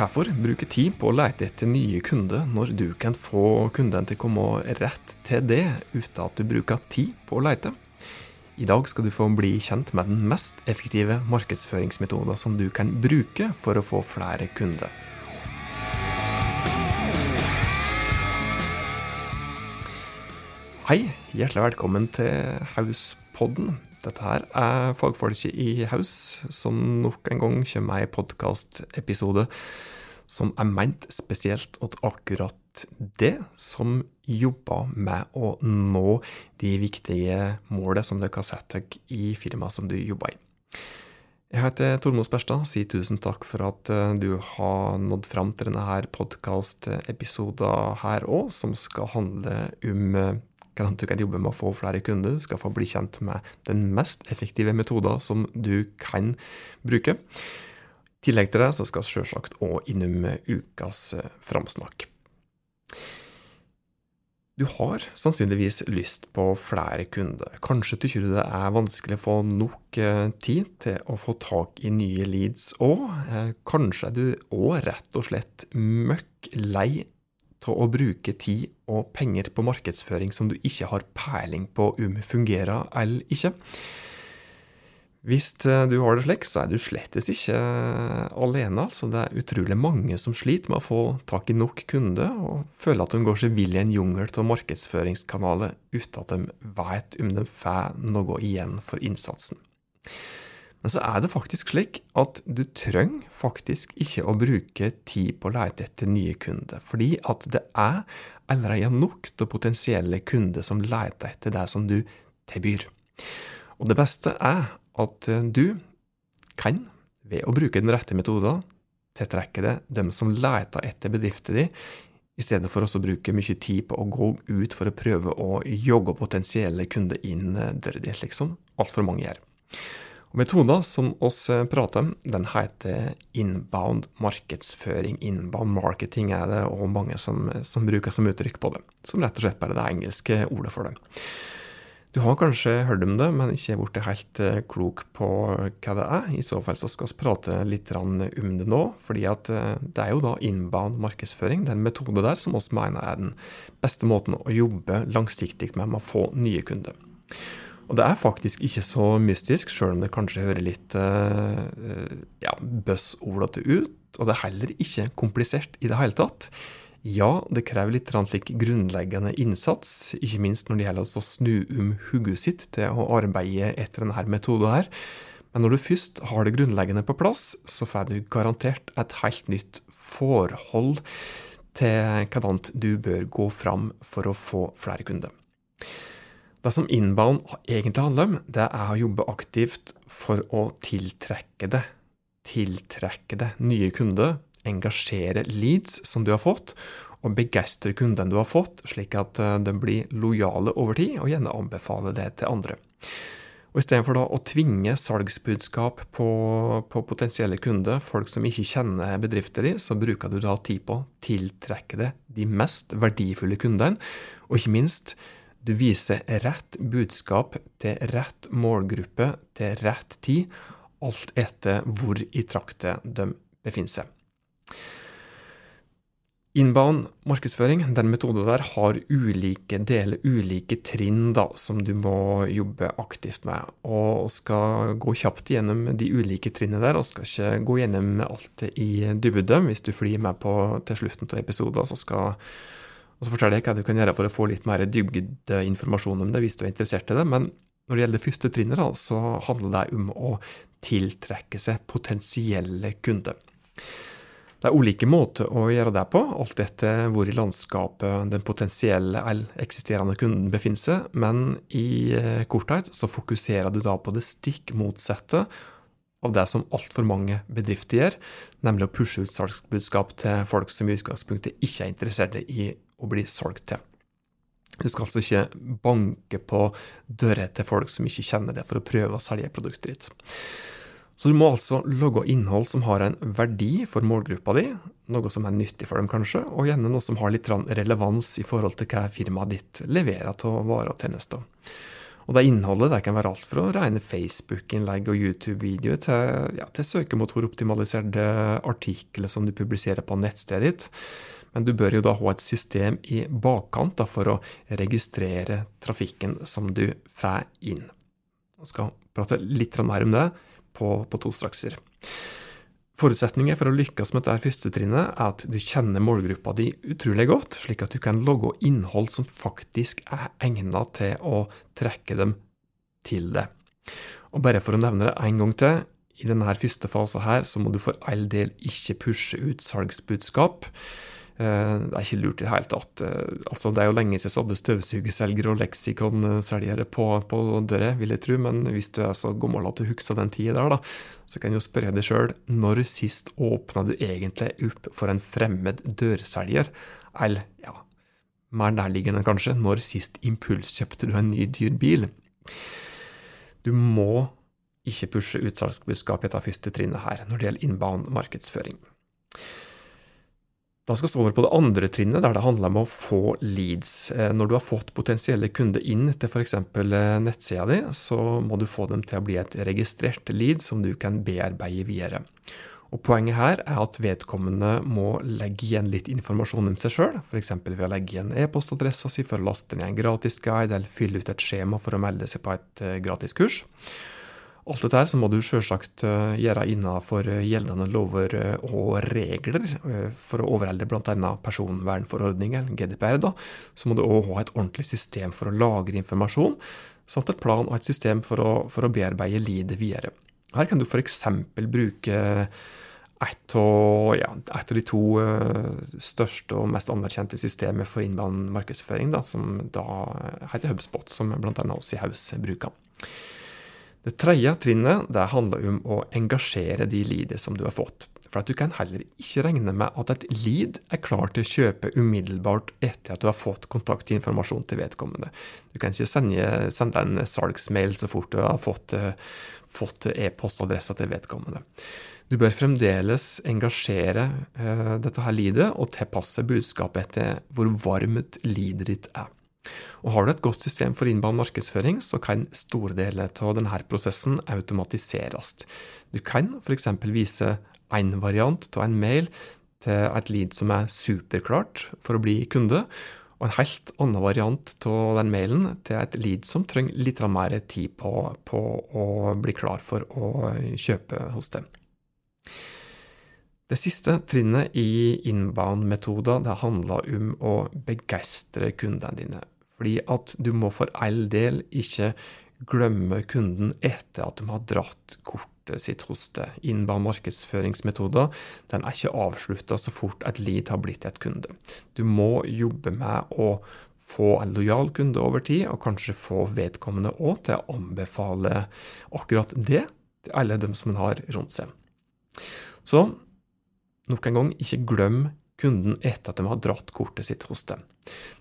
Hvorfor bruke tid på å lete etter nye kunder når du kan få kunden til å komme rett til det uten at du bruker tid på å lete? I dag skal du få bli kjent med den mest effektive markedsføringsmetoden som du kan bruke for å få flere kunder. Hei, hjertelig velkommen til Hauspodden. Dette her er fagfolket i Haus som nok en gang kommer med en podkastepisode som er ment spesielt at akkurat det, som jobber med å nå de viktige målene som dere har sett dere i firmaet som du jobber i. Jeg heter Tormod Sperstad, sier tusen takk for at eh, du har nådd fram til denne podkastepisoden her òg, som skal handle om eh, hvordan du kan jobbe med å få flere kunder, du skal få bli kjent med den mest effektive metoden som du kan bruke. I tillegg til det så skal vi selvsagt òg innom ukas eh, framsnakk. Du har sannsynligvis lyst på flere kunder. Kanskje tykker du det er vanskelig å få nok eh, tid til å få tak i nye leads òg. Eh, kanskje er du òg rett og slett møkk lei av å bruke tid og penger på markedsføring som du ikke har peiling på om fungerer eller ikke. Hvis eh, du har det slik, så er du slettes ikke alene. Så det er utrolig mange som sliter med å få tak i nok kunder, og føler at de går seg vill i en jungel av markedsføringskanaler uten at de vet om de får noe igjen for innsatsen. Men så er det faktisk slik at du trenger faktisk ikke å bruke tid på å lete etter nye kunder, fordi at det er allerede nok av potensielle kunder som leter etter det som du tilbyr. Og det beste er at eh, du kan, ved å bruke den rette metoden, tiltrekke deg dem som leter etter bedriften din, i stedet for å bruke mye tid på å gå ut for å prøve å jogge potensielle kunder inn eh, døra di, slik altfor mange gjør. Og Metoden som oss eh, prater om, den heter inbound markedsføring. Inbound marketing er det og mange som, som bruker som uttrykk på det. Som rett og slett bare det engelske ordet for det. Du har kanskje hørt om det, men ikke blitt helt eh, klok på hva det er. I så fall så skal vi prate litt om det nå, fordi eh, det er jo da inbound markedsføring, den metode der som oss mener er den beste måten å jobbe langsiktig med med å få nye kunder. Og det er faktisk ikke så mystisk, sjøl om det kanskje hører litt eh, ja, buzzordete ut. Og det er heller ikke komplisert i det hele tatt. Ja, det krever litt slik grunnleggende innsats, ikke minst når det gjelder å snu om hodet sitt til å arbeide etter denne metoden her. Men når du først har det grunnleggende på plass, så får du garantert et helt nytt forhold til hvordan du bør gå fram for å få flere kunder. Det som inbound egentlig handler om, det er å jobbe aktivt for å tiltrekke det. Tiltrekke det nye kunder engasjere leads som du har fått, og begeistre kundene du har fått, slik at eh, de blir lojale over tid, og gjerne anbefale det til andre. Og Istedenfor å tvinge salgsbudskap på, på, potensielle kunder, folk som ikke kjenner bedrifter i, så bruker du da tid på å tiltrekke deg de mest verdifulle kundene, og ikke minst du viser rett budskap til rett målgruppe til rett tid, alt etter hvor i traktet de befinner seg. Inbound markedsføring, den metoden der, har ulike deler, ulike trinn, da, som du må jobbe aktivt med. Og skal gå kjapt gjennom de ulike trinnene der, og skal ikke gå gjennom alt i dybde. Hvis du flyr med på til slutten av episoden, så skal og så forteller jeg hva du kan gjøre for å få litt mer dybdeinformasjon om det, hvis du er interessert i det. Men når det gjelder det første trinnet, så handler det om å tiltrekke seg potensielle kunder. Det er ulike måter å gjøre det på, alt etter hvor i landskapet den potensielle eller eksisterende kunden befinner seg, men i eh, korthet så fokuserer du da på det stikk motsatte av det som altfor mange bedrifter gjør, nemlig å pushe ut salgsbudskap til folk som i utgangspunktet ikke er interessert i å bli solgt til. Du skal altså ikke banke på dører til folk som ikke kjenner det, for å prøve å selge produktet ditt. Så du må altså logge innhold som har en verdi for målgruppa di, noe som er nyttig for dem kanskje, og gjerne noe som har litt relevans i forhold til hva firmaet ditt leverer av varer og tjenester. Og det innholdet det kan være alt fra rene Facebook-innlegg og YouTube-videoer til, ja, til søkemotoroptimaliserte artikler som du publiserer på nettstedet ditt. Men du bør jo da ha et system i bakkant da, for å registrere trafikken som du får inn. Jeg skal prate litt mer om det på, på to strakser. Forutsetningen for å lykkes med dette første trinnet er at du kjenner målgruppa di utrolig godt, slik at du kan logge innhold som faktisk er egnet til å trekke dem til det. Og bare for å nevne det en gang til, i denne første fasen her, så må du for all del ikke pushe ut salgsbudskap. Eh, det er ikke lurt i det hele tatt. Eh, altså, det er jo lenge siden så hadde støvsugerselgere og leksikonselgere på, på døra, vil jeg tro, men hvis du er så gammel at du husker den tida der, da, så kan du jo spørre deg sjøl når sist åpna du egentlig opp for en fremmed dørselger? Eller, ja, mer nærliggende kanskje, når sist impulskjøpte du en ny, dyr bil? Du må ikke pushe utsalgsbudskapet etter første trinnet her, når det gjelder innbound markedsføring. Da skal vi over på det andre trinnet, der det handler om å få leads. Eh, når du har fått potensielle kunder inn til f.eks. Eh, nettsida di, så må du få dem til å bli et registrert lead som du kan bearbeide videre. Og Poenget her er at vedkommende må legge igjen litt informasjon om seg sjøl, f.eks. ved å legge igjen e-postadressa si for å laste ned en gratis guide, eller fylle ut et skjema for å melde seg på et gratis gratiskurs. Alt dette her så må du selvsagt eh, gjøre innenfor eh, gjeldende lover eh, og regler. For å overholde bl.a. personvernforordningen, GDPR, da, så må du òg ha et ordentlig system for å lagre informasjon, samt et plan og et system for å, for å bearbeide lidet videre. Her kan du f.eks. bruke et av, ja, de to største og mest anerkjente systemet for innband markedsføring, da, som da heter HubSpot, som bl.a. oss i Haus bruker. Det tredje trinnet det handler om å engasjere de leadene som du har fått. For at du kan heller ikke regne med at et lead er klar til å kjøpe umiddelbart etter at du har fått kontaktinformasjon til vedkommende. Du kan ikke sende, sende en salgsmail så fort du har fått, fått e-postadressa til vedkommende. Du bør fremdeles engasjere uh, dette her leadet og tilpasse budskapet etter hvor varmt leadet ditt er. Og Har du et godt system for innbound markedsføring, så kan store deler av denne prosessen automatiseres. Du kan f.eks. vise én variant av en mail til et lead som er superklart for å bli kunde, og en helt annen variant av den mailen til et lead som trenger litt mer tid på, på å bli klar for å kjøpe hos dem. Det siste trinnet i inbound-metoder det handler om å begeistre kundene dine. Fordi at du må for all del ikke glemme kunden etter at de har dratt kortet sitt hos deg. Inbound markedsføringsmetoder den er ikke avslutta så fort et lead har blitt et kunde. Du må jobbe med å få en lojal kunde over tid, og kanskje få vedkommende òg til å anbefale akkurat det til alle dem som en har rundt seg. Så nok en gang, ikke glem kunden etter at de har dratt kortet sitt hos dem.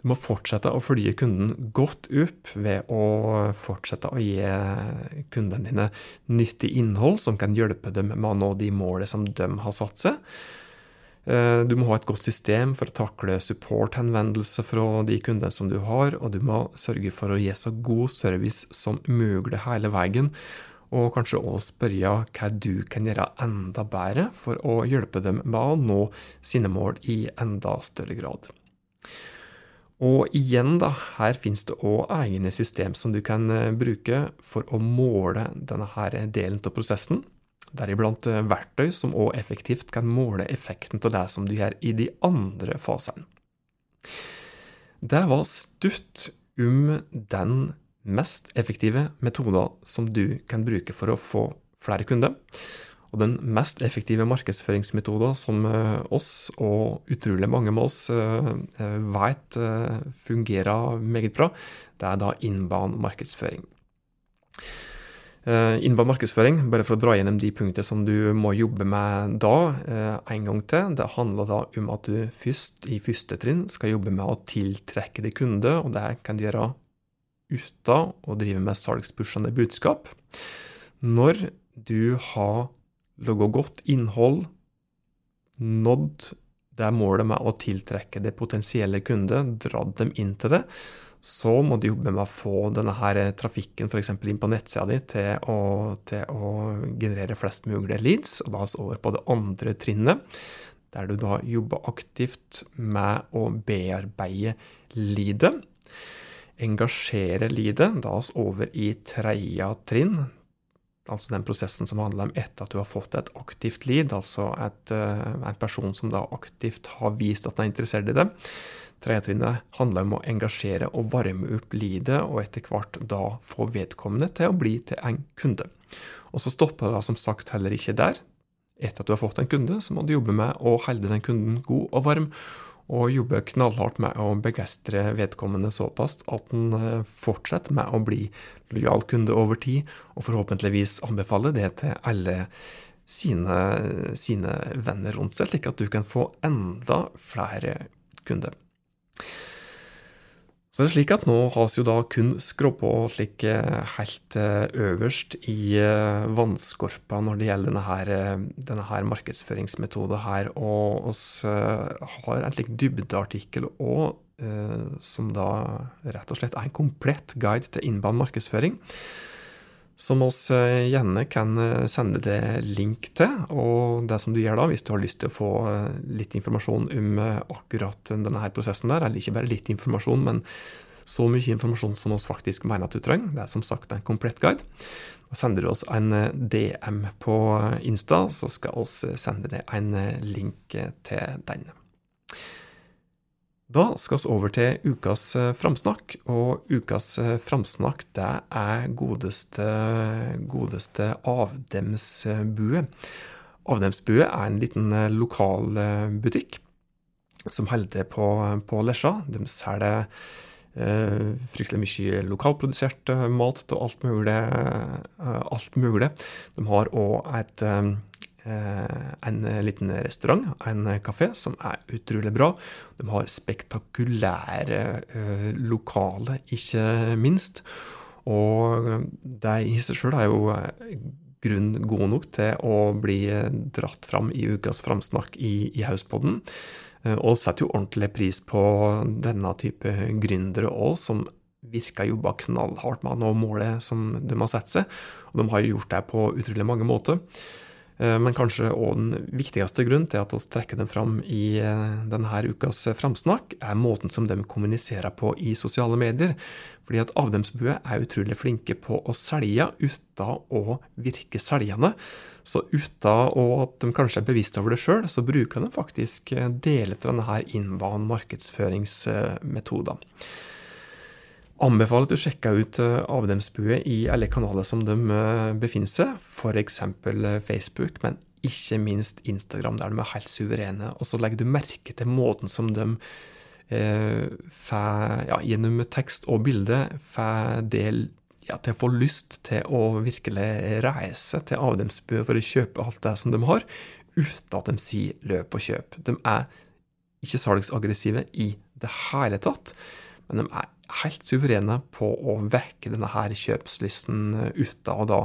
Du må fortsette å følge kunden godt opp ved å fortsette å gi kundene dine nyttig innhold som kan hjelpe dem med å nå de målene som de har satt seg. Eh, du må ha et godt system for å takle supporthenvendelser fra de kundene som du har, og du må sørge for å gi så god service som mulig hele veien og kanskje også spørre hva du kan gjøre enda bedre for å hjelpe dem med å nå sine mål i enda større grad. Og igjen, da, her finnes det òg egne system som du kan eh, bruke for å måle denne her delen av prosessen. Deriblant eh, verktøy som òg effektivt kan måle effekten av det som du gjør i de andre fasene. Det var stutt om den mest effektive metoder som du kan bruke for å få flere kunder. Og den mest effektive markedsføringsmetoden som eh, oss, og utrolig mange med oss, eh, eh, vet fungerer meget bra, det er da inbound markedsføring. Inbound markedsføring, bare for å dra gjennom de punktene som du må jobbe med da, en gang til. Det handler da om at du først i første trinn skal jobbe med å tiltrekke deg kunder, og det kan du gjøre uten å drive med salgspushende budskap. Når du har laga godt innhold, nådd det målet med å tiltrekke det potensielle kunde, dratt dem inn til det, så må du jobbe med å få denne her trafikken f.eks. inn på nettsida di til å, til å, generere flest mulig leads. Og da vi over på det andre trinnet, der du da jobber aktivt med å bearbeide leadet. Engasjere lidet, Da vi over i tredje trinn, altså den prosessen som handler om etter at du har fått et aktivt lid, altså et, eh, en person som da aktivt har vist at den er interessert i det. Tredjetrinnet handler om å engasjere og varme opp lidet, og etter hvert da få vedkommende til å bli til en kunde. Og så stopper det da som sagt heller ikke der. Etter at du har fått en kunde, så må du jobbe med å holde den kunden god og varm, og jobbe knallhardt med å begeistre vedkommende såpass at den eh, fortsetter med å bli lojal kunde over tid, og forhåpentligvis anbefale det til alle sine, sine venner rundt seg, slik at du kan få enda flere kunder. Så det er slik at nå har vi jo da kun skrubba slik eh, helt eh, øverst i eh, vannskorpa når det gjelder denne, denne her markedsføringsmetoden her, og vi har en slik dybdeartikkel òg, som da rett og slett er en komplett guide til innband markedsføring som oss eh, gjerne kan eh, sende deg link til. Og det som du gjør da, hvis du har lyst til å få eh, litt informasjon om akkurat denne her prosessen der, eller ikke bare litt informasjon, men så mye informasjon som oss faktisk mener at du trenger, det er som sagt en komplett guide. Da sender du oss en DM på Insta, så skal oss sende deg en link til den. Da skal vi over til ukas eh, framsnakk, og ukas eh, framsnakk det er godeste, godeste Avdemsbue. Avdemsbue er en liten eh, lokal butikk som holder til på, på Lesja. De selger eh, fryktelig mye lokalprodusert mat og alt mulig. alt mulig. De har òg et en liten restaurant, en kafé, som er utrolig bra. De har spektakulære lokaler, lokale, ikke minst. Og det i seg sjøl er jo eh, grunn god nok til å bli dratt fram i ukas framsnakk i, i Hauspodden. Og setter jo ordentlig pris på denne type gründere òg, som virker jobba knallhardt med å nå målet som de har satt seg. Og de har jo gjort det på utrolig mange måter. Eh, men kanskje òg den viktigste grunnen til at vi trekker dem fram i eh, denne ukas framsnakk, er måten som de kommuniserer på i sosiale medier. Fordi at Avdemsbue er utrolig flinke på å selge uten å virke selgende. Så uten at de kanskje er bevisste over det sjøl, så bruker de faktisk deler av denne innbanen markedsføringsmetoder anbefaler at du sjekker ut eh, Avdemsbue i alle kanaler som de eh, befinner seg, f.eks. Eh, Facebook, men ikke minst Instagram, der de er helt suverene. Og så legger du merke til måten som de eh, får, ja, gjennom tekst og bilde får del ja, til å få lyst til å virkelig reise til Avdemsbue for å kjøpe alt det som de har, uten at de sier 'løp og kjøp'. De er ikke salgsaggressive i det hele tatt, men de er helt suverene på å vekke denne her kjøpslysten ute, og da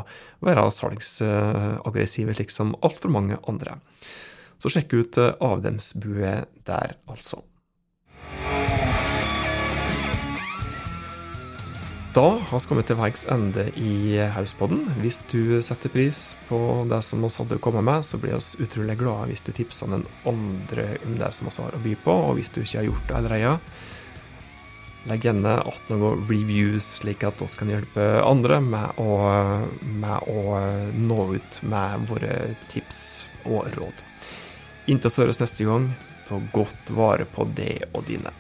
være salgsaggressive, slik som altfor mange andre. Så sjekk ut eh, Avdemsbue der, altså. Da har vi kommet til veis ende i Hauspodden. Hvis du setter pris på det som oss hadde kommet med, så blir vi utrolig glade hvis du tipser den andre om det som vi har å by på. Og hvis du ikke har gjort det allerede, Legg gjerne at noen reviews, slik at vi kan hjelpe andre med å, med å nå ut med våre tips og råd. Inntil vi høres neste gang, ta godt vare på det og dine.